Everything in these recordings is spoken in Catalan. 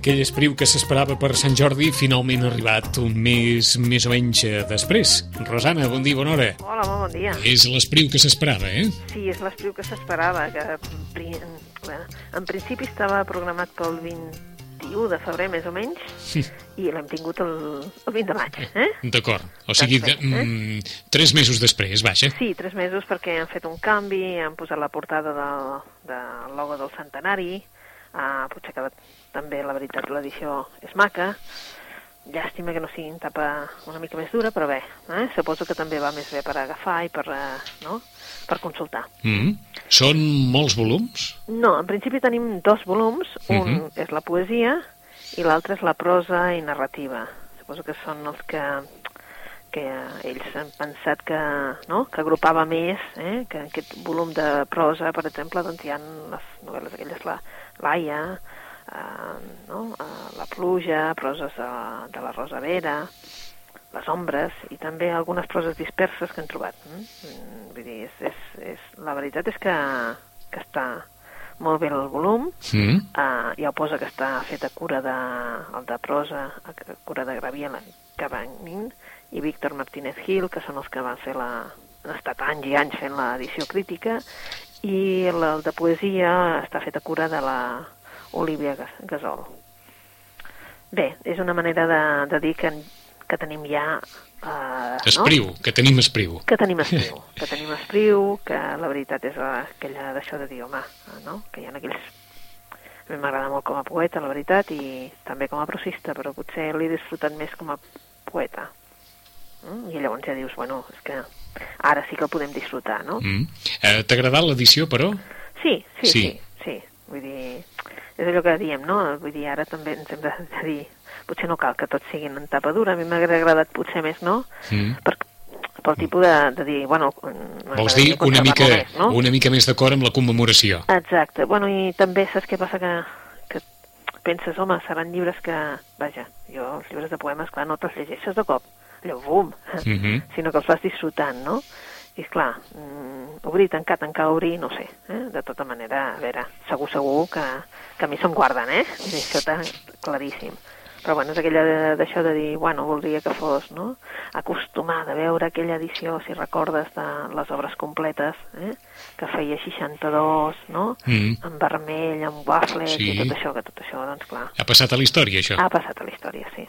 Aquell espriu que s'esperava per Sant Jordi finalment ha arribat un mes més o menys eh, després. Rosana, bon dia, bona hora. Hola, molt bon dia. És l'espriu que s'esperava, eh? Sí, és l'espriu que s'esperava, que en pri- bueno, en principi estava programat pel 21 de febrer, més o menys, i l'hem tingut el, el 20 de maig, eh? D'acord. O sigui, de, Perfecte, mm, tres mesos després, vaja. Sí, tres mesos perquè han fet un canvi, han posat la portada del, del logo del centenari, uh, potser ha quedat també, la veritat, l'edició és maca, llàstima que no sigui en tapa una mica més dura, però bé, eh? suposo que també va més bé per agafar i per, uh, no? per consultar. Mm. Són molts volums? No, en principi tenim dos volums, un Mhm. és la poesia i l'altre és la prosa i narrativa. Suposo que són els que, que ells han pensat que, no? que agrupava més, eh? que en aquest volum de prosa, per exemple, doncs hi ha les novel·les aquelles, la Laia, eh, no? eh, La pluja, proses de, de la Rosa Vera, les ombres i també algunes proses disperses que hem trobat. Mm? Mm, Vull dir, és, és, és, la veritat és que, que està molt bé el volum, Mm. uh, ja ho posa que està fet a cura de, el de prosa, a cura de Graviela Cabanin i Víctor Martínez Gil, que són els que van fer la, han estat anys i anys fent l'edició crítica, i el de poesia està fet a cura de la Olivia Gas- Gasol. Bé, és una manera de, de dir que, que tenim ja... Uh, Espriu, que tenim espriu. que tenim espriu, que tenim espriu, que la veritat és aquella d'això de dir, home, no? que hi ha aquells... A mi m'agrada molt com a poeta, la veritat, i també com a prosista, però potser l'he disfrutat més com a poeta. Mm? I llavors ja dius, bueno, és que ara sí que el podem disfrutar, no? Mm. Eh, T'ha agradat l'edició, però? Sí, sí, Sí. sí, sí, Vull dir, és allò que diem, no? Vull dir, ara també ens hem de, de dir, potser no cal que tots siguin en tapa dura, a mi m'hauria agradat potser més, no? Mm. Per, pel tipus de, de dir, bueno... Vols dir una mica, Més, no? una mica més d'acord amb la commemoració? Exacte. Bueno, i també saps què passa que, que penses, home, seran llibres que... Vaja, jo els llibres de poemes, clar, no te'ls llegeixes de cop, allò, bum, Mhm. sinó que els vas disfrutant, no? I esclar, mm, obrir, tancar, tancar, obrir, no sé, eh? de tota manera, a veure, segur, segur que, que a mi se'm guarden, eh? Això està claríssim. Però bueno, és aquella de- d'això de dir, bueno, voldria que fos, no? Acostumada a veure aquella edició, si recordes, de les obres completes, eh? que feia 62, no? Mm. En vermell, amb waffles Sí. i tot això, que tot això, doncs clar, Ha passat a la història, això? ha passat a la història, sí.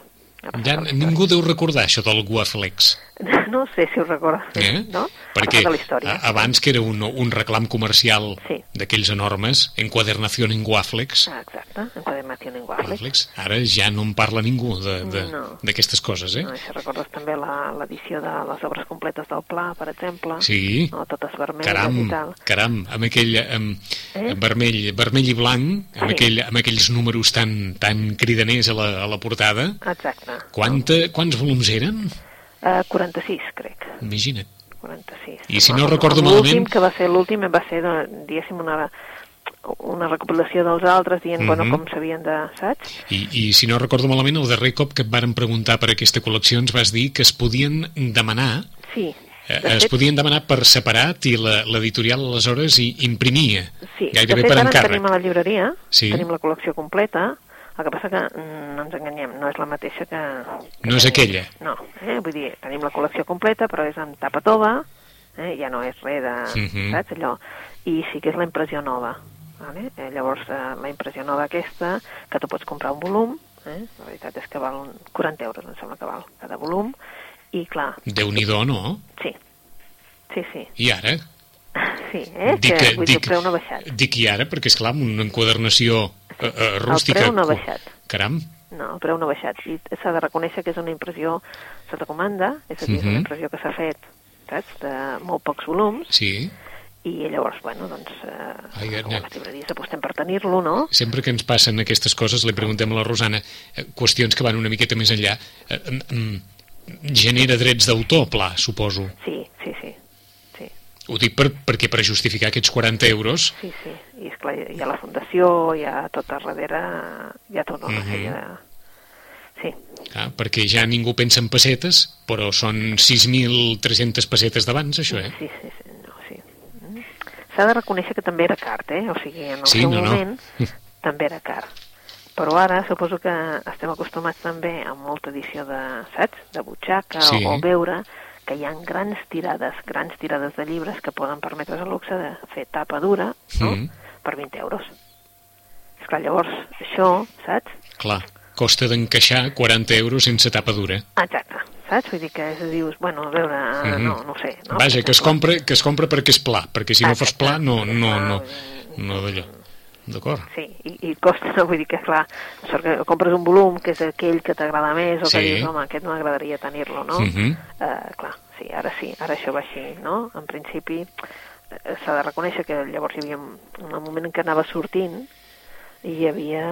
Ja ningú deu recordar això del Guaflex. No sé si ho recordes, Eh? no? Perquè a abans que era un, un reclam comercial Sí. d'aquells enormes, enquadernació en Guaflex, Ah, exacte, enquadernación en. Guaflex, ara ja no en parla ningú de- de- No. d'aquestes coses, eh? No, si recordes també la- l'edició de les obres completes del Pla, per exemple. Sí. No, totes vermelles Caram, i tal. caram, amb aquell amb, Eh? vermell, vermell i blanc, amb, Sí. aquell, amb aquells números tan, tan cridaners a la, a la portada. Exacte. Quanta, quants volums eren? Uh, 46, crec. Imagina't. 46. I si no Bueno, recordo L'últim malament- que va ser l'últim va ser, diguéssim, una, una recopilació dels altres dient, bueno, Mhm. com s'havien de, saps? I, I si no recordo malament, el darrer cop que et varen preguntar per aquesta col·lecció ens vas dir que es podien demanar Sí. eh, De es fet, podien demanar per separat i l'editorial aleshores hi imprimia, sí. gairebé de fet, per encàrrec. tenim a la llibreria, Sí. tenim la col·lecció completa, el que passa que mm, no ens enganyem, no és la mateixa que... que No és tenim. aquella. No, eh? vull dir, tenim la col·lecció completa, però és amb tapa tova, eh? ja no és res de... Mhm. saps, allò? I sí que és la impressió nova. Vale? Eh, llavors, eh, la impressió nova aquesta, que tu pots comprar un volum, eh? la veritat és que val un 40 euros, em sembla que val, cada volum, i clar, Déu-n'hi-do, no? sí, sí, sí, I ara? sí, eh? dic, que, vull dir, dic, no ha baixat. dic i ara, perquè, és clar amb una enquadernació eh, eh, rústica... preu no ha baixat. Caram, No, el preu no ha baixat. I s'ha de reconèixer que és una impressió sota comanda, és a dir, és Mhm. una impressió que s'ha fet, saps, de molt pocs volums, sí. i llavors, bueno, doncs, eh, Ai, no. les llibreries apostem per tenir-lo, no? Sempre que ens passen aquestes coses, li preguntem a la Rosana eh, qüestions que van una miqueta més enllà. Eh, mm, genera drets d'autor, pla, suposo. Sí, sí, Ho dic per, perquè per justificar aquests 40 euros sí, sí. I esclar, hi ha la fundació, hi ha tot a darrere, hi ha tota una Mhm. sèrie de... Sí, ah, perquè ja ningú pensa en pessetes, però són 6.300 pessetes d'abans, això, eh? sí, sí, sí, no, sí. S'ha de reconèixer que també era car, eh? O sigui, en el Sí, seu no, no. moment també era car. Però ara suposo que estem acostumats també a molta edició de, saps, de butxaca Sí. o, o veure que hi ha grans tirades, grans tirades de llibres que poden permetre's el luxe de fer tapa dura, no?, Mm. per 20 euros. Esclar, llavors, això, saps? Clar, costa d'encaixar 40 euros sense tapa dura. Exacte, saps? Vull dir que és, dius, bueno, a veure, Mhm. no, no ho sé. No? Vaja, que es, compra, que es compra perquè és pla, perquè si no fos Exacte. pla no, no, no, Ah, no d'allò. D'acord? Sí, i, i costa, vull dir que, clar, sort que compres un volum que és aquell que t'agrada més o Sí. que dius, home, aquest m'agradaria tenir-lo, no? Mhm. eh, clar, sí, ara sí, ara això va així, no? En principi eh, s'ha de reconèixer que llavors hi havia un moment en què anava sortint i hi havia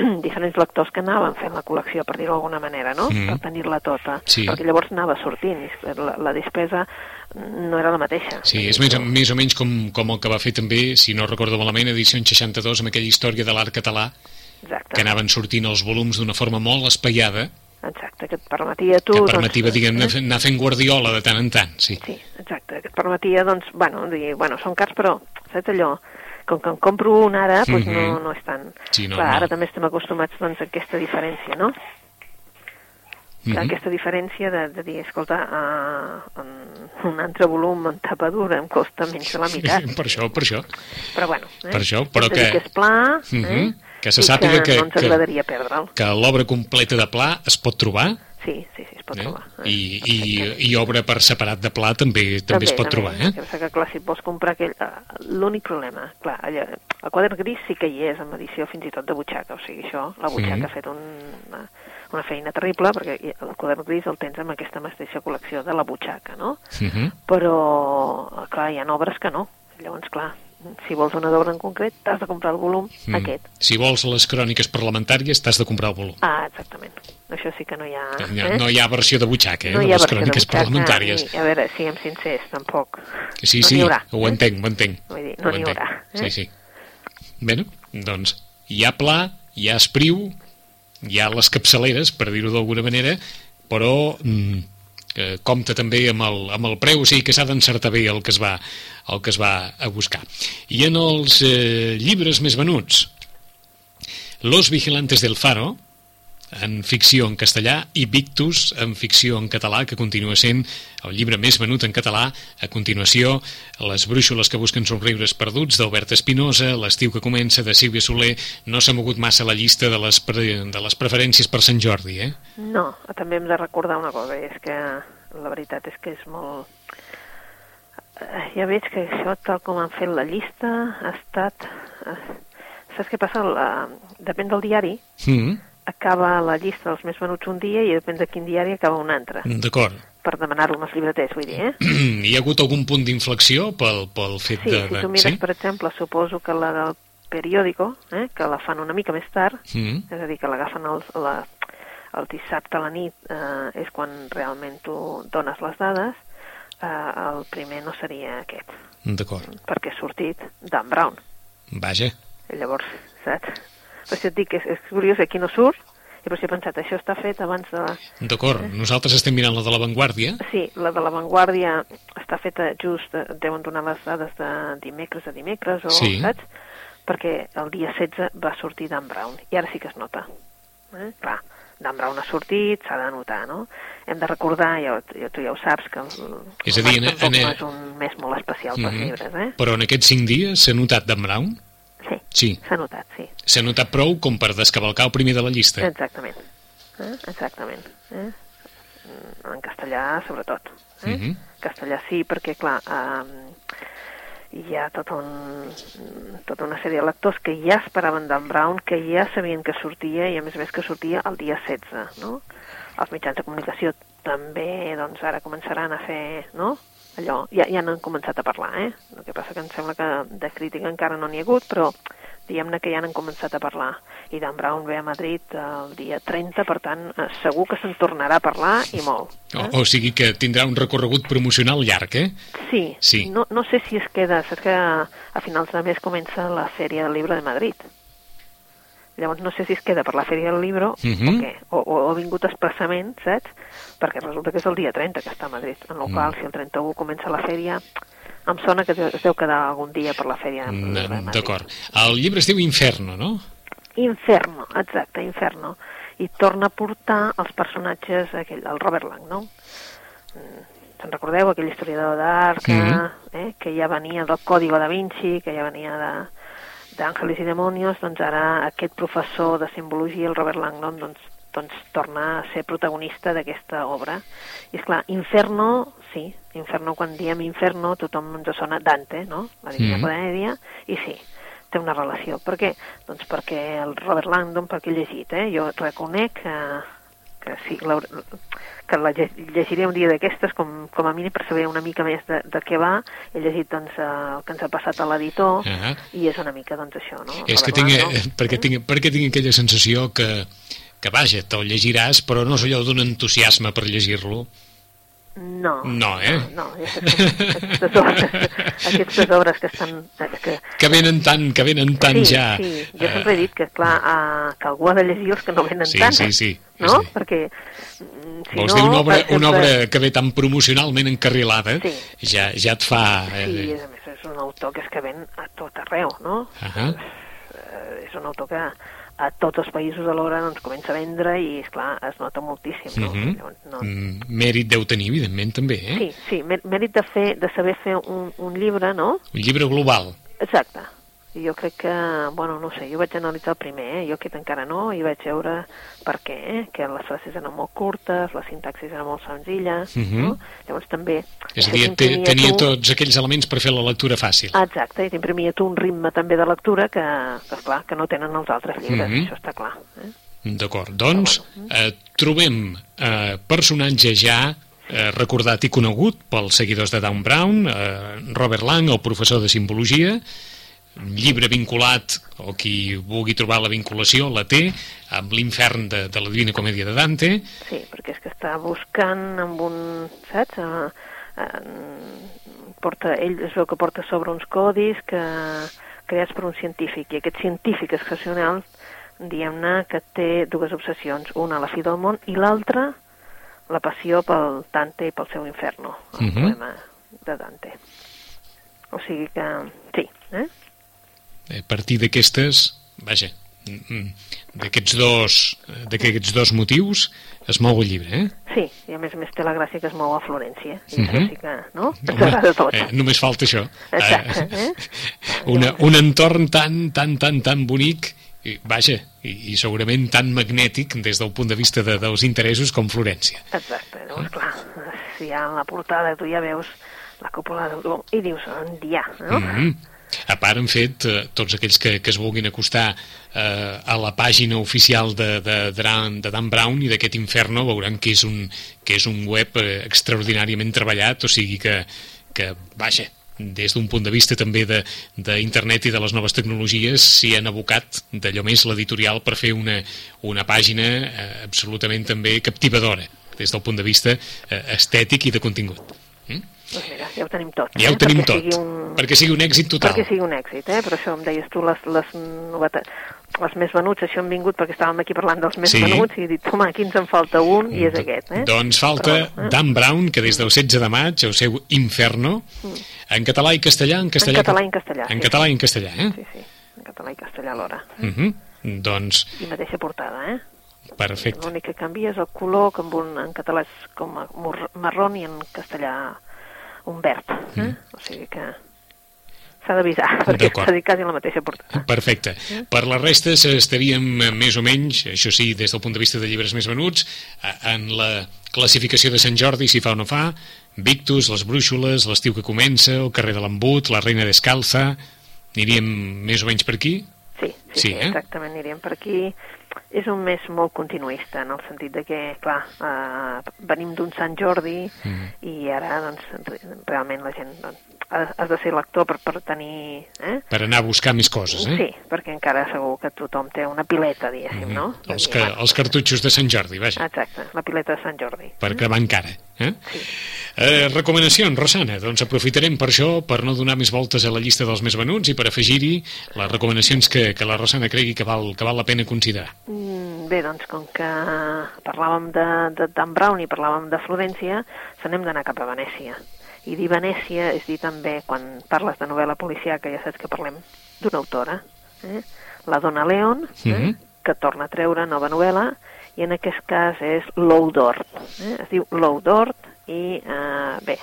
diferents lectors que anaven fent la col·lecció, per dir-ho d'alguna manera, no? Mhm. Per tenir-la tota. Sí. Perquè llavors anava sortint, i la, la despesa no era la mateixa. Sí, és més, més o menys com, com el que va fer també, si no recordo malament, edició en 62, amb aquella història de l'art català, Exacte. que anaven sortint els volums d'una forma molt espaiada, Exacte, que et permetia tu... que permetia, doncs, eh? fer- anar fent guardiola de tant en tant, sí. Sí, exacte, que et permetia, doncs, bueno, dir, bueno, són cars, però, saps allò, com que en compro un ara, doncs Mhm. no, no és tan... Sí, no, Clar, no. ara també estem acostumats, doncs, a aquesta diferència, no? Que Mhm. Aquesta diferència de, de dir, escolta, uh, un altre volum en tapa dura em costa menys de la meitat, per això, per això. però bueno... Eh? Per això, però que- que és pla, eh? Mhm. Que se sàpiga que- no ens que- agradaria perdre'l. Que l'obra completa de pla es pot trobar, Sí, sí, sí, pot eh? trobar. eh? I, i, i obra per separat de pla també també, es pot trobar, eh? El que clar, si vols comprar aquell... eh, L'únic problema, clar, allà, el quadern gris sí que hi és, amb edició fins i tot de butxaca, o sigui, això, la butxaca Mhm. ha fet un, una, una feina terrible, perquè el quadern gris el tens amb aquesta mateixa col·lecció de la butxaca, no? Mhm. Però, clar, hi ha obres que no. Llavors, clar, si vols una obra en concret, t'has de comprar el volum Mm. aquest. Si vols les cròniques parlamentàries, t'has de comprar el volum. Ah, exactament. Això sí que no hi ha... No, no hi ha versió de butxaca, eh, no hi ha les de cròniques butxaca, parlamentàries. Ni, a veure, siguem sincers, tampoc. Sí, no sí, haurà. ho eh? entenc, ho entenc. Vull dir, no n'hi haurà, eh? Sí, sí. Bé, doncs, hi ha pla, hi ha espriu, hi ha les capçaleres, per dir-ho d'alguna manera, però mm, que compta també amb el, amb el preu, o sigui que s'ha d'encertar bé el que es va, el que es va a buscar. I en els eh, llibres més venuts, Los Vigilantes del Faro, en ficció en castellà, i Victus, en ficció en català, que continua sent el llibre més venut en català. A continuació, Les brúixoles que busquen somriures perduts, d'Albert Espinosa, L'estiu que comença, de Sílvia Soler. No s'ha mogut massa la llista de les, pre de les preferències per Sant Jordi, eh? No, també hem de recordar una cosa, és que la veritat és que és molt... Eh, Ja veig que això, tal com han fet la llista, ha estat... eh, Saps què passa? La... Depèn del diari, Mm, acaba la llista dels més venuts un dia i depèn de quin diari acaba un altre, D'acord. per demanar-ho als llibreters, vull dir, eh? Hi ha hagut algun punt d'inflexió pel, pel fet Sí, de... si de... tu mires, per exemple, suposo que la del periòdico, eh, que la fan una mica més tard, Mm, és a dir, que l'agafen el, la, el dissabte a la nit, eh, és quan realment tu dones les dades, eh, el primer no seria aquest, D'acord. perquè ha sortit Dan Brown. Vaja. I llavors, saps? Per això et dic que és, és curiós, aquí no surt, i per això he pensat, això està fet abans de. D'acord. Nosaltres estem mirant la de l'avantguàrdia. Sí, la de l'avantguàrdia està feta just, eh, deuen donar les dades de dimecres a dimecres, o, Sí. saps? Perquè el dia 16 va sortir Dan Brown, i ara sí que es nota. Eh? Clar, Dan Brown ha sortit, s'ha de notar, no? Hem de recordar, ja, ja, tu ja ho saps, que el, És a dir, en- tampoc en- no és un mes molt especial pels Mhm. llibres, eh? Però en aquests cinc dies s'ha notat Dan Brown? Sí, Sí. s'ha notat, sí. S'ha notat prou com per descavalcar el primer de la llista. Exactament. Eh? Exactament. Eh? Mm, En castellà, sobretot. Eh? Mhm. Castellà sí, perquè, clar, eh, hi ha tot un, tota una sèrie de lectors que ja esperaven Dan Brown, que ja sabien que sortia, i a més a més que sortia el dia 16, no? Els mitjans de comunicació també, doncs, ara començaran a fer, no?, allò, ja, ja n'han començat a parlar, eh? El que passa que em sembla que de crítica encara no n'hi ha hagut, però diguem-ne que ja n'han començat a parlar. I Dan Brown ve a Madrid el dia 30, per tant, eh, segur que se'n tornarà a parlar i molt. O, o sigui que tindrà un recorregut promocional llarg, eh? Sí, Sí. No, no sé si es queda, saps que a, finals de mes comença la Fèria del Llibre de Madrid. Llavors no sé si es queda per la Fèria del Llibre Mhm. o què, o, o, ha vingut expressament, saps? Perquè resulta que és el dia 30 que està a Madrid, en el Mm. qual si el 31 comença la fèria, em sona que es deu quedar algun dia per la Fèria Mm. D'acord. El llibre es diu Inferno, no? Inferno, exacte, Inferno. I torna a portar els personatges, aquell, el Robert Lang, no? Mm, Se'n recordeu, aquell historiador d'art que, Mhm. eh, que ja venia del Código da Vinci, que ja venia de d'Àngeles i Demonios, doncs ara aquest professor de simbologia, el Robert Langdon, doncs, doncs torna a ser protagonista d'aquesta obra. I és clar, Inferno, sí, Inferno, quan diem Inferno, tothom ens sona Dante, no? La Divina Mhm. Comèdia, i sí, té una relació. Per què? Doncs perquè el Robert Langdon, perquè he llegit, eh? Jo reconec que, que sí, l'hauré- que la lle- llegiré un dia d'aquestes com, com a mínim per saber una mica més de, de què va. He llegit doncs, eh, el que ens ha passat a l'editor Ah. i és una mica doncs això, no? És que tinc, Langdon. eh, perquè, tinc, perquè tinc aquella sensació que, que vaja, te'l llegiràs, però no és allò d'un entusiasme per llegir-lo. No. No, eh? No, que aquestes obres, aquestes obres que estan... Que, Que venen tant, que venen tant sí, ja. Sí, jo eh, sempre he dit que, clar, uh, que algú ha de llegir els que no venen Sí, tant. sí, sí, No? sí. Perquè, mm, si Vols no... dir una obra, exemple, una obra que ve tan promocionalment encarrilada, Sí. ja, ja et fa... Sí, Eh, a més, és un autor que és que ven a tot arreu, no? Ahà. Eh, és un autor que a tots els països alhora doncs, comença a vendre i, és clar es nota moltíssim, no? mhm. Llavors, no Mm, Mèrit deu tenir, evidentment, també, eh? Sí, sí, mè- mèrit de, fer, de saber fer un, un llibre, no? Un llibre global. Exacte. I jo crec que, bueno, no sé, jo vaig analitzar el primer, eh? jo aquest encara no, i vaig veure per què, eh? que les frases eren molt curtes, la sintaxis era molt senzilla, Mhm. no? Llavors també... És a dir, te, tenia tu- tots aquells elements per fer la lectura fàcil. Exacte, i t'imprimia tu un ritme també de lectura que, que esclar, que no tenen els altres llibres, Mhm. això està clar. Eh? D'acord, doncs eh, trobem eh, personatge ja eh, recordat i conegut pels seguidors de Dan Brown, eh, Robert Lang, el professor de simbologia, llibre vinculat, o qui vulgui trobar la vinculació, la té, amb l'infern de, de la Divina Comèdia de Dante, Sí, perquè és que està buscant amb un, saps? Uh, uh, porta, ell es veu que porta sobre uns codis que creats per un científic, i aquest científic excepcional, diguem-ne, que té dues obsessions, una la fi del món i l'altra la passió pel Dante i pel seu inferno, el Mhm. poema de Dante. O sigui que, sí, eh? A partir d'aquestes, vaja, mm, mm, d'aquests dos, eh, d'aquests dos motius es mou el llibre, eh? Sí, i a més a més té la gràcia que es mou a Florència, i Mhm. això sí que, no? Home, tot. eh, només falta això. Exacte, eh? una, un entorn tan, tan, tan, tan bonic, i, vaja, i, i segurament tan magnètic des del punt de vista de, dels interessos com Florència. Exacte, llavors, clar, si hi ha la portada tu ja veus la cúpula d'Eudor i dius, on dia, no? Mm -hmm. A part, han fet eh, tots aquells que, que es vulguin acostar eh, a la pàgina oficial de, de, de, Dan, de Dan Brown i d'aquest Inferno veuran que és un, que és un web eh, extraordinàriament treballat, o sigui que, que vaja, des d'un punt de vista també d'internet i de les noves tecnologies s'hi han abocat d'allò més l'editorial per fer una, una pàgina eh, absolutament també captivadora des del punt de vista eh, estètic i de contingut. Mm? Doncs mira, ja ho tenim tot. Ja eh? ho tenim perquè tot, Sigui un... perquè sigui un èxit total. Perquè sigui un èxit, eh? Per això em deies tu les, les novetats, els més venuts, això hem vingut perquè estàvem aquí parlant dels més Sí. venuts i he dit, home, aquí ens en falta un i és aquest, eh? Doncs falta Però, eh? Dan Brown, que des del 16 de maig, el seu Inferno, en català i castellà, en castellà... En català i en castellà, En sí. català i en castellà, eh? Sí, sí, en català i castellà alhora. Uh Doncs, I mateixa portada, eh? perfecte. L'únic que canvia és el color, que en, un, en català és com a marrón i en castellà un verd. Eh? Mm. O sigui que s'ha d'avisar, perquè D'acord. està quasi la mateixa portada. Perfecte. Per la resta estaríem més o menys, això sí, des del punt de vista de llibres més venuts, en la classificació de Sant Jordi, si fa o no fa, Victus, les brúixoles, l'estiu que comença, el carrer de l'embut, la reina descalza, aniríem més o menys per aquí? Sí, sí, Sí, sí, eh? exactament, anirem per aquí. És un mes molt continuista, en el sentit de que, clar, eh, venim d'un Sant Jordi Mhm. i ara, doncs, re- realment la gent... Doncs, has de ser lector per, per tenir... Eh? Per anar a buscar més coses, eh? Sí, perquè encara segur que tothom té una pileta, diguéssim, Mhm. no? Els, que, els cartutxos de Sant Jordi, vaja, Exacte, la pileta de Sant Jordi. per cremar encara. Eh? Sí. Eh, recomanacions, Rosana, doncs aprofitarem per això, per no donar més voltes a la llista dels més venuts i per afegir-hi les recomanacions que, que la Rosana cregui que val, que val la pena considerar. Mm, Bé, doncs, com que parlàvem de, de Dan Brown i parlàvem de Florència, se n'hem d'anar cap a Venècia. I dir Venècia és dir també, quan parles de novel·la policiaca, ja saps que parlem d'una autora, eh? la dona Leon, eh? Mhm. Que torna a treure nova novel·la, i en aquest cas és Low Dort. Eh? Es diu Low Dort, i eh, bé,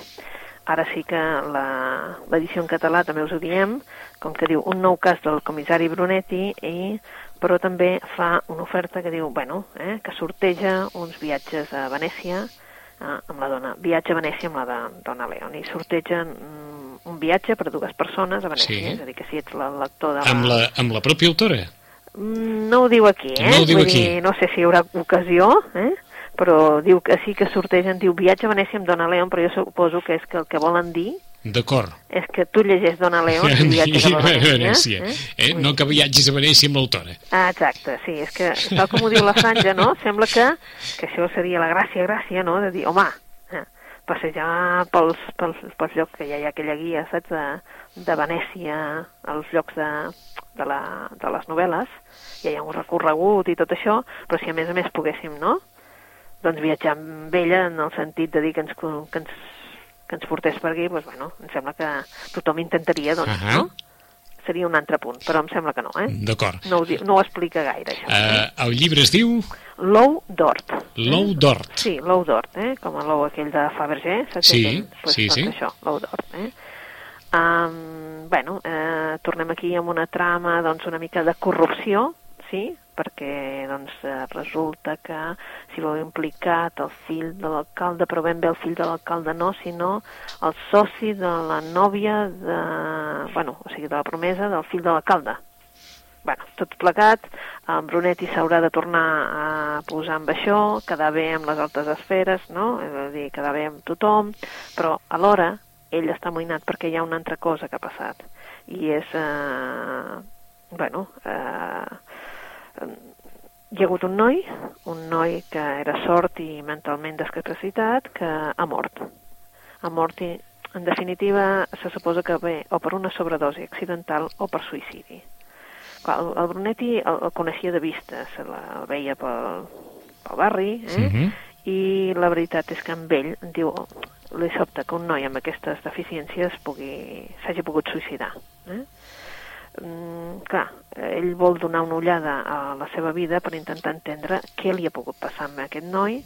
ara sí que la- l'edició en català també us ho diem, com que diu un nou cas del comissari Brunetti, i, però també fa una oferta que diu, bueno, eh, que sorteja uns viatges a Venècia eh, amb la dona, viatge a Venècia amb la de, dona Leon, i sortegen mm, un viatge per a dues persones a Venècia, Sí. és a dir, que si ets el lector de la... Amb la, amb la pròpia autora? No ho diu aquí, eh? No ho diu Vull aquí. Dir, no sé si hi haurà ocasió, eh? però diu que sí que sortegen, diu viatge a Venècia amb Dona Leon, però jo suposo que és que el que volen dir D'acord. és que tu llegeix Dona Leon i viatges a Venècia. Venècia. Eh? Vull No que viatgis a Venècia amb l'autora. Ah, exacte, sí, és que tal com ho diu la franja, no? Sembla que, que això seria la gràcia, gràcia, no? De dir, home, eh, passejar pels, pels, pels llocs que ja hi ha aquella guia, saps, de, de Venècia, als llocs de, de, la, de les novel·les, ja hi ha un recorregut i tot això, però si a més a més poguéssim, no?, doncs viatjar amb ella en el sentit de dir que ens, que ens, que ens portés per aquí, doncs bueno, em sembla que tothom intentaria, doncs, Ahà. no? Seria un altre punt, però em sembla que no, eh? D'acord. No ho, no ho explica gaire, això. Uh, el llibre es diu L'ou d'hort. L'ou d'hort. Sí, l'ou d'hort, eh? com l'ou aquell de Fabergé. saps Sí, aquell? Pues, sí, doncs sí. això, l'ou d'hort. Eh? Um, bueno, eh, tornem aquí amb una trama doncs, una mica de corrupció, sí? Perquè doncs, eh, resulta que s'hi veu implicat el fill de l'alcalde, però ben bé el fill de l'alcalde no, sinó el soci de la nòvia de... bueno, o sigui, de la promesa del fill de l'alcalde bueno, tot plegat, en Brunetti s'haurà de tornar a posar amb això, quedar bé amb les altes esferes, no? És a dir, quedar bé amb tothom, però alhora ell està amoïnat perquè hi ha una altra cosa que ha passat, i és, eh, bueno, eh, hi ha hagut un noi, un noi que era sort i mentalment discapacitat, que ha mort. Ha mort i, en definitiva, se suposa que ve o per una sobredosi accidental o per suïcidi. Clar, el, el Brunetti el, el coneixia de vista, se la, el veia pel, pel barri, eh? Mhm. i la veritat és que amb ell diu, li sobta que un noi amb aquestes deficiències s'hagi pogut suïcidar. Eh? Mm, clar, ell vol donar una ullada a la seva vida per intentar entendre què li ha pogut passar amb aquest noi,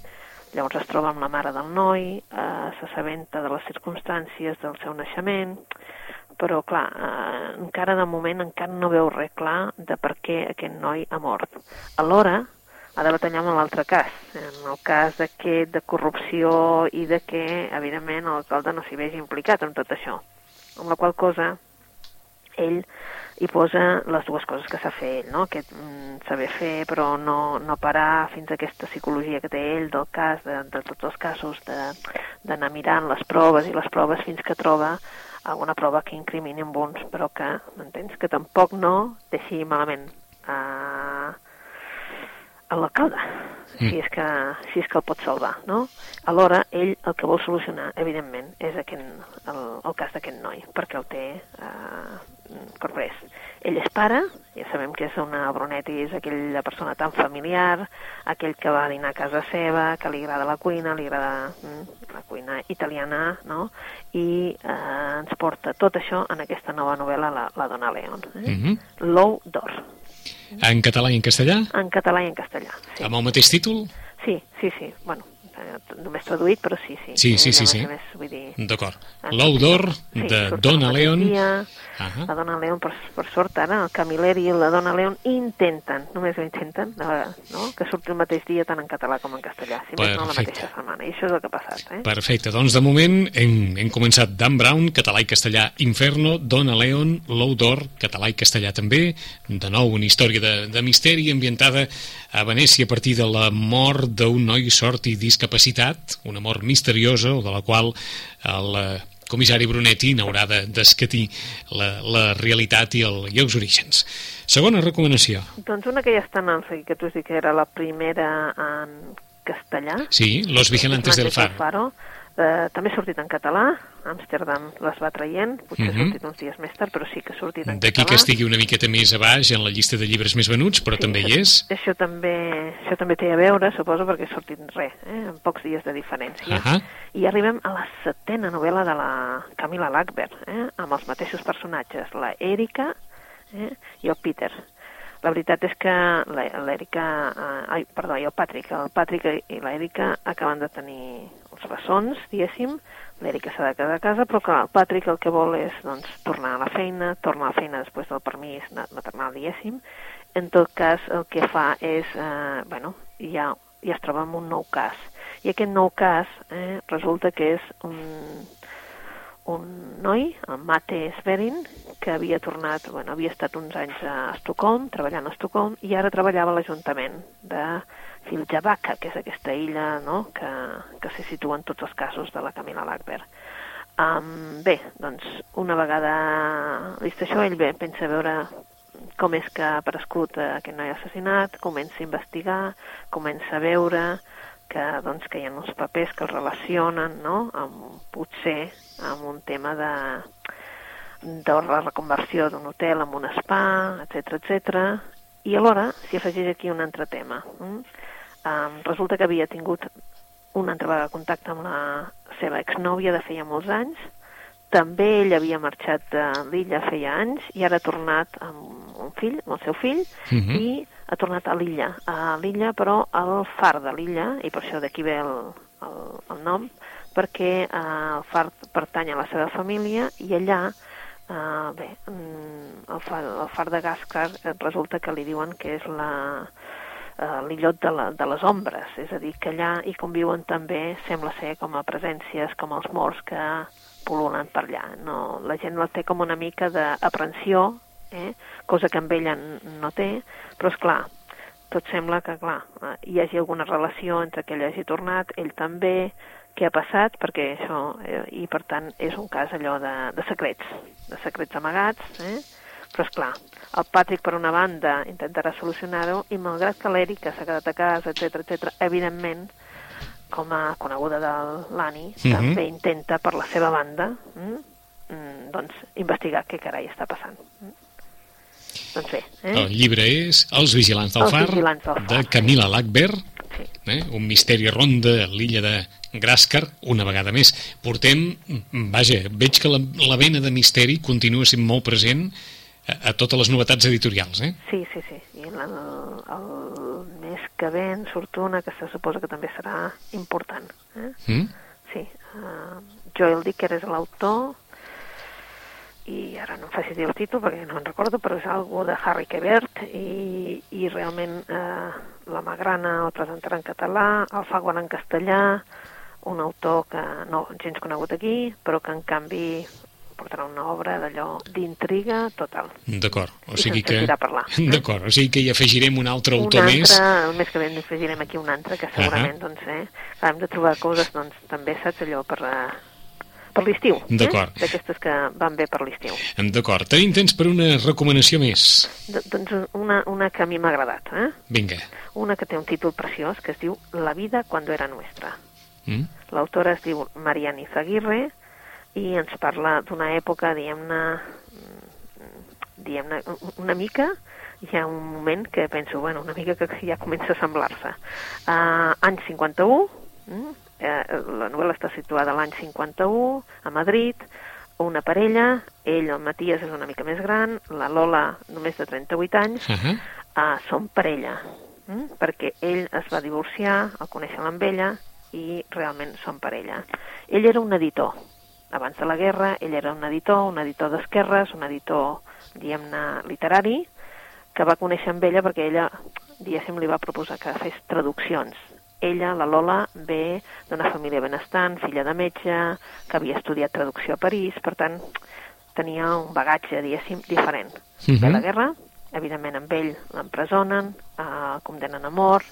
llavors es troba amb la mare del noi, eh, s'assabenta de les circumstàncies del seu naixement, però clar, eh, encara de moment encara no veu res clar de per què aquest noi ha mort. Alhora, ha de batallar amb l'altre cas, en el cas d'aquest de corrupció i de que, evidentment, l'alcalde no s'hi vegi implicat en tot això. Amb la qual cosa, ell hi posa les dues coses que sap fer ell, no? Aquest mm, saber fer però no, no parar fins a aquesta psicologia que té ell del cas, de, de tots els casos, de- d'anar mirant les proves i les proves fins que troba alguna prova que incrimini amb uns, però que, m'entens, que tampoc no deixi malament a, a l'alcalde, Mm. si, és que, si és que el pot salvar, no? Alhora, ell el que vol solucionar, evidentment, és aquest, el, el cas d'aquest noi, perquè el té eh, corprès. Ell és pare, ja sabem que és una Brunetti, és aquella persona tan familiar, aquell que va a dinar a casa seva, que li agrada la cuina, li agrada mm, la cuina italiana, no? I eh, ens porta tot això en aquesta nova novel·la, La, la Dona León. Eh? Mhm. L'ou d'or, En català i en castellà? en català i en castellà. Sí. Amb el mateix títol? Sí, sí, sí. Bueno, només traduït, però sí, sí. Sí, sí, sí, sí. Més, vull dir... D'acord. en L'ou d'or sí, de Dona León. Dia, Ahà. la Dona León, per, per sort, ara, el Camilleri i la Dona León intenten, només ho intenten, no? que surti el mateix dia tant en català com en castellà, si més no la mateixa setmana. I això és el que ha passat, eh? Perfecte, doncs de moment hem, hem començat Dan Brown, català i castellà Inferno, Dona Leon, L'ou d'or, català i castellà també, de nou una història de, de misteri ambientada a Venècia a partir de la mort d'un noi sort i discapacitat, una mort misteriosa o de la qual el eh, comissari Brunetti n'haurà de- d'escatir la, la realitat i, el, i els orígens. Segona recomanació. Doncs una que ja està en el seguit, que tu has dit que era la primera en castellà, Sí, Los Vigilantes del Faro. Faro. Eh, també ha sortit en català, Amsterdam les va traient, potser Mhm. ha sortit uns dies més tard, però sí que ha sortit en D'aquí que estigui una miqueta més a baix en la llista de llibres més venuts, però també hi és. Això també, això també té a veure, suposo, perquè ha sortit res, eh, en pocs dies de diferència. Ahà. I arribem a la setena novel·la de la Camila Lackberg, eh, amb els mateixos personatges, la Erika, eh? i el Peter. La veritat és que l'Èrica, eh, ai, perdó, i el Patrick, el Patrick i l'Èrica acaben de tenir els bessons, diguéssim, l'Èrica s'ha de quedar a casa, però clar, el Patrick el que vol és doncs, tornar a la feina, tornar a la feina després del permís maternal, diguéssim. En tot cas, el que fa és, eh, bueno, ja, ja es troba en un nou cas. I aquest nou cas eh, resulta que és un, un noi, el Mate Sverin, que havia tornat, bueno, havia estat uns anys a Estocolm, treballant a Estocolm, i ara treballava a l'Ajuntament de Filjavaca, que és aquesta illa no?, que, que se situa en tots els casos de la Camila Lackberg. Um, bé, doncs, una vegada vist això, ell bé, pensa veure com és que ha aparegut aquest noi assassinat, comença a investigar, comença a veure que, doncs, que hi ha uns papers que el relacionen no? amb, potser amb un tema de, de la reconversió d'un hotel amb un spa, etc etc. i alhora s'hi afegeix aquí un altre tema. Mm? Um, resulta que havia tingut una altra vegada contacte amb la seva exnòvia de feia molts anys, també ell havia marxat de l'illa feia anys i ara ha tornat amb un fill, amb el seu fill, uh mhm. -huh. i ha tornat a l'illa, a l'illa però al far de l'illa, i per això d'aquí ve el, el, el nom, perquè eh, el far pertany a la seva família i allà Uh, bé, mm, el far, el far de Gascar resulta que li diuen que és la, uh, l'illot de, la, de les ombres, és a dir, que allà hi conviuen també, sembla ser, com a presències, com els morts que pol·lulen per allà. No, la gent la té com una mica d'aprensió, eh? cosa que amb ella no té, però és clar, tot sembla que, clar, hi hagi alguna relació entre que ell hagi tornat, ell també, què ha passat, perquè això, eh, i per tant és un cas allò de, de secrets, de secrets amagats, eh? però és clar, el Patrick per una banda intentarà solucionar-ho i malgrat que l'Èrica s'ha quedat a casa, etc etc, evidentment, com a coneguda de l'Ani, mm -hmm. també intenta per la seva banda mm, mm, doncs investigar què carai està passant. Mm. Doncs bé. Eh? El llibre és Els vigilants del, Els far, vigilants del far, de Camila Lackberg, sí. eh? un misteri ronda l'illa de Gràscar, una vegada més. Portem, vaja, veig que la, la vena de misteri continua sent molt present a, a totes les novetats editorials, eh? Sí, sí, sí. I el, el mes que ve en surt una que se suposa que també serà important. Eh? Mm? Sí. Uh, Joel Dicker és l'autor i ara no em faci dir el títol perquè no en recordo, però és algo de Harry Quebert i, i realment eh, la Magrana el presentarà en català, el fa en castellà, un autor que no gens conegut aquí, però que en canvi portarà una obra d'allò d'intriga total. D'acord, o sigui que... D'acord, o sigui que hi afegirem un altre un autor altre, més. El mes que ve afegirem aquí un altre, que segurament, uh -huh. doncs, eh, hem de trobar coses, doncs, també, saps, allò per, uh, per l'estiu. D'acord. Eh? D'aquestes que van bé per l'estiu. D'acord. Tenim temps per una recomanació més. D doncs una, una que a mi m'ha agradat. Eh? Vinga. Una que té un títol preciós que es diu La vida cuando era nuestra. Mm. L'autora es diu Mariana Izaguirre i ens parla d'una època, diguem-ne, diguem-ne, una mica, hi ha un moment que penso, bueno, una mica que ja comença a semblar-se. Uh, any 51, mm, eh, la novel·la està situada l'any 51, a Madrid, una parella, ell, el Matías, és una mica més gran, la Lola, només de 38 anys, uh -huh. uh, són parella, mm? perquè ell es va divorciar, el coneixen amb ella, i realment són parella. Ell era un editor. Abans de la guerra, ell era un editor, un editor d'esquerres, un editor, diguem-ne, literari, que va conèixer amb ella perquè ella, diguéssim, li va proposar que fes traduccions. Ella, la Lola, ve d'una família benestant, filla de metge, que havia estudiat traducció a París, per tant, tenia un bagatge, diguéssim, diferent. Uh -huh. Ve la guerra, evidentment amb ell l'empresonen, eh, condenen a mort,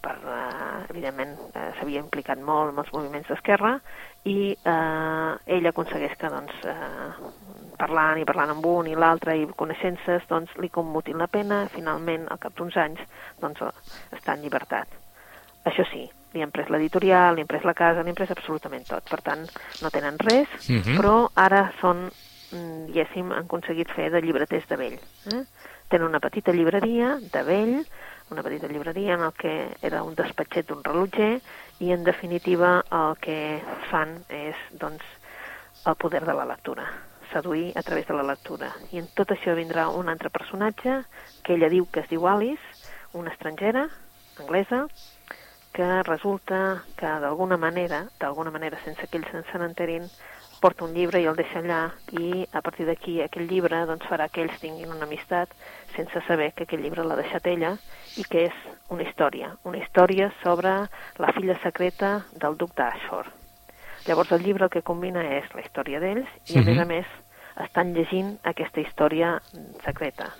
per, eh, evidentment, eh, s'havia implicat molt en els moviments d'esquerra i eh, ell aconsegueix que, doncs, eh, parlant i parlant amb un i l'altre i coneixences, doncs, li commutin la pena, finalment, al cap d'uns anys, doncs, està en llibertat. Això sí, li han pres l'editorial, li han pres la casa, li han pres absolutament tot. Per tant, no tenen res, uh mhm. -huh. però ara són, mm, diguéssim, han aconseguit fer de llibreters de vell. Eh? Tenen una petita llibreria de vell, una petita llibreria en el que era un despatxet d'un rellotger i en definitiva el que fan és doncs el poder de la lectura. seduir a través de la lectura. I en tot això vindrà un altre personatge que ella diu que es diu Alice, una estrangera, anglesa, que resulta que d'alguna manera, d'alguna manera sense que ells se n'enterin, porta un llibre i el deixa allà i a partir d'aquí aquell llibre doncs, farà que ells tinguin una amistat sense saber que aquell llibre l'ha deixat ella i que és una història, una història sobre la filla secreta del duc d'Ashford. Llavors el llibre el que combina és la història d'ells i a Mhm. més a més estan llegint aquesta història secreta,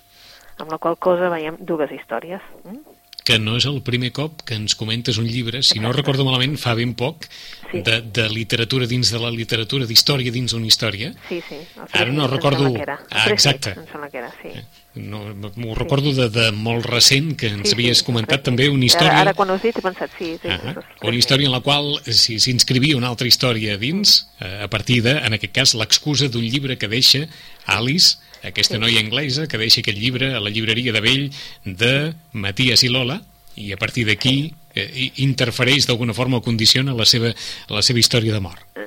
amb la qual cosa veiem dues històries. Mm? Que no és el primer cop que ens comentes un llibre, si no recordo malament, fa ben poc, Sí. de, de literatura dins de la literatura, d'història dins d'una història. Sí, sí. Ara no recordo- Ah, exacte. Era, sí. No, m'ho recordo de, de molt recent, que ens Sí, havies sí, comentat el també una història... Ara, ara quan ho has dit he pensat, sí, sí. Ah, el una història en la qual si s'inscrivia una altra història dins, eh, a partir de, en aquest cas, l'excusa d'un llibre que deixa Alice, aquesta Sí. noia anglesa, que deixa aquest llibre a la llibreria de vell de Matías i Lola, i a partir d'aquí eh, interfereix d'alguna forma o condiciona la seva, la seva història de mort. Eh,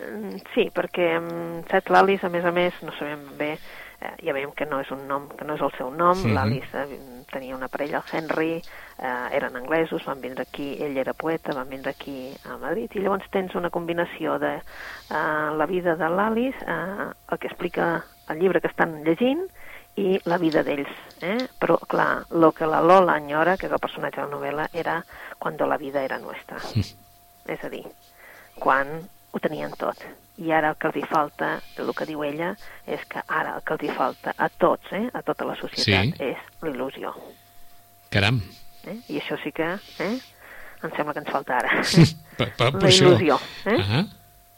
Sí, perquè um, Seth l'Alice, a més a més, no sabem bé, eh, ja veiem que no és un nom, que no és el seu nom, Mhm. l'Alice eh, tenia una parella, el Henry, eh, eren anglesos, van vindre aquí, ell era poeta, van vindre aquí a Madrid, i llavors tens una combinació de eh, la vida de l'Alice, eh, el que explica el llibre que estan llegint, i la vida d'ells. Eh? Però, clar, el que la Lola enyora, que és el personatge de la novel·la, era quan la vida era nostra. És a dir, quan ho tenien tot. I ara el que els hi falta, el que diu ella, és que ara el que els hi falta a tots, eh, a tota la societat, Sí. és l'il·lusió. Caram, Eh? I això sí que eh, em sembla que ens falta ara. per, per, per la això... il·lusió. Eh? Ah,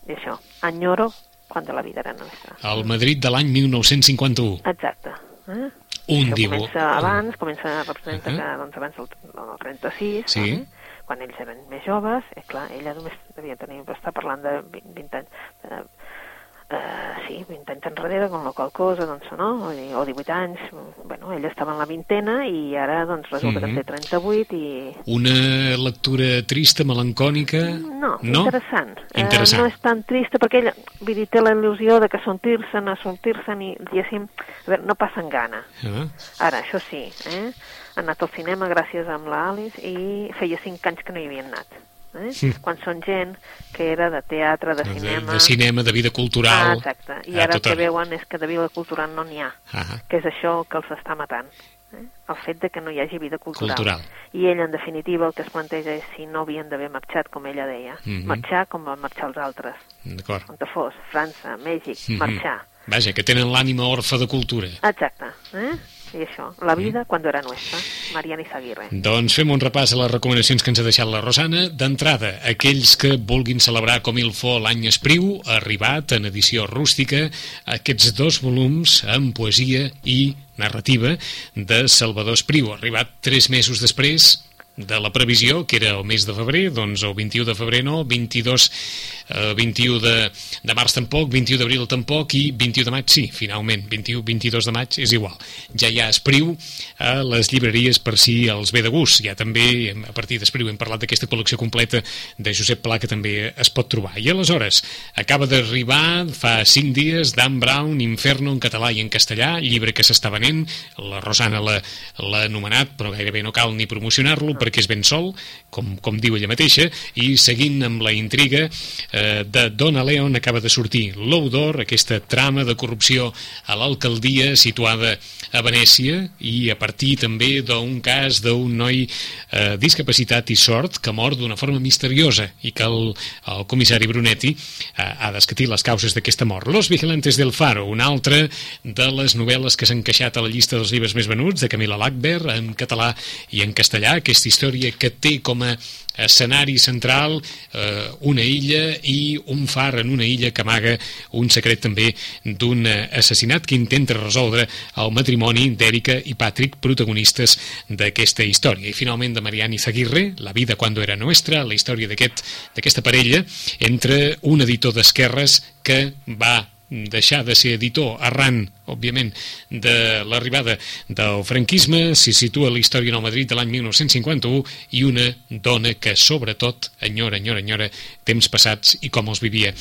I això, enyoro quan la vida era nostra. el Madrid de l'any 1951. Exacte. Eh? Un Això dibu... comença abans, comença a representar Uh-huh. que doncs, abans del, del 36, Sí. eh? quan ells eren més joves, eh, clar, ella només devia tenir, està parlant de 20, 20 anys, eh, eh, sí, 20 anys enrere, con la qual cosa, doncs, no? O, di- o 18 anys, bueno, ella estava en la vintena i ara, doncs, resulta Mhm. que en té 38 i... Una lectura trista, melancònica... No, no? interessant. Interessant. Eh, no és tan trista perquè ella, vull dir, té la il·lusió de que sortir-se'n, a sortir-se'n i, diguéssim, a veure, no passen gana. Ah, Ara, això sí, eh? ha anat al cinema gràcies a la Alice i feia cinc anys que no hi havien anat. Eh? Mm. Quan són gent que era de teatre, de de, cinema... de cinema, de vida Ah, cultural... exacte. I a ara el que veuen és que de vida cultural no n'hi ha, Ah, que és això que els està matant. Eh? El fet de que no hi hagi vida cultural. Cultural. I ell, en definitiva, el que es planteja és si no havien d'haver marxat, com ella deia. Mhm. Marxar com van marxar els altres. D'acord. On te fos, França, Mèxic, Mhm. marxar. Vaja, que tenen l'ànima orfa de cultura. Exacte. Eh? I això, la vida Mm. quan era nostra. Mariana Izaguirre. Doncs fem un repàs a les recomanacions que ens ha deixat la Rosana. D'entrada, aquells que vulguin celebrar com il fo l'any Espriu, arribat en edició rústica aquests dos volums amb poesia i narrativa de Salvador Espriu. Arribat tres mesos després de la previsió, que era el mes de febrer, doncs el 21 de febrer no, 22, eh, 21 de, de març tampoc, 21 d'abril tampoc i 21 de maig sí, finalment, 21, 22 de maig és igual. Ja hi ha Espriu a les llibreries per si els ve de gust. Ja també, a partir d'Espriu, hem parlat d'aquesta col·lecció completa de Josep Pla que també es pot trobar. I aleshores, acaba d'arribar fa 5 dies Dan Brown, Inferno en català i en castellà, llibre que s'està venent, la Rosana l'ha anomenat, però gairebé no cal ni promocionar-lo perquè és ben sol, com, com diu ella mateixa, i seguint amb la intriga eh, de Donna Leon acaba de sortir L'Ou d'Or, aquesta trama de corrupció a l'alcaldia situada a Venècia i a partir també d'un cas d'un noi eh, discapacitat i sort que mor d'una forma misteriosa i que el, el comissari Brunetti eh, ha d'escatir les causes d'aquesta mort. Los Vigilantes del Faro, una altra de les novel·les que s'han encaixat a la llista dels llibres més venuts de Camila Lackberg en català i en castellà, aquesta història que té com a escenari central eh, una illa i un far en una illa que amaga un secret també d'un eh, assassinat que intenta resoldre el matrimoni d'Èrica i Patrick, protagonistes d'aquesta història. I finalment de Mariana Izaguirre, La vida cuando era nuestra, la història d'aquesta aquest, parella entre un editor d'esquerres que va deixar de ser editor arran, òbviament, de l'arribada del franquisme, s'hi situa la història en el Madrid de l'any 1951 i una dona que sobretot enyora, enyora, enyora temps passats i com els vivia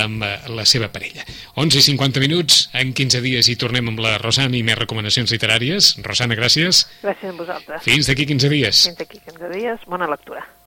amb eh, la seva parella. 11 i 50 minuts, en 15 dies hi tornem amb la Rosana i més recomanacions literàries. Rosana, gràcies. Gràcies a vosaltres. Fins d'aquí 15 dies. Fins d'aquí 15 dies. Bona lectura.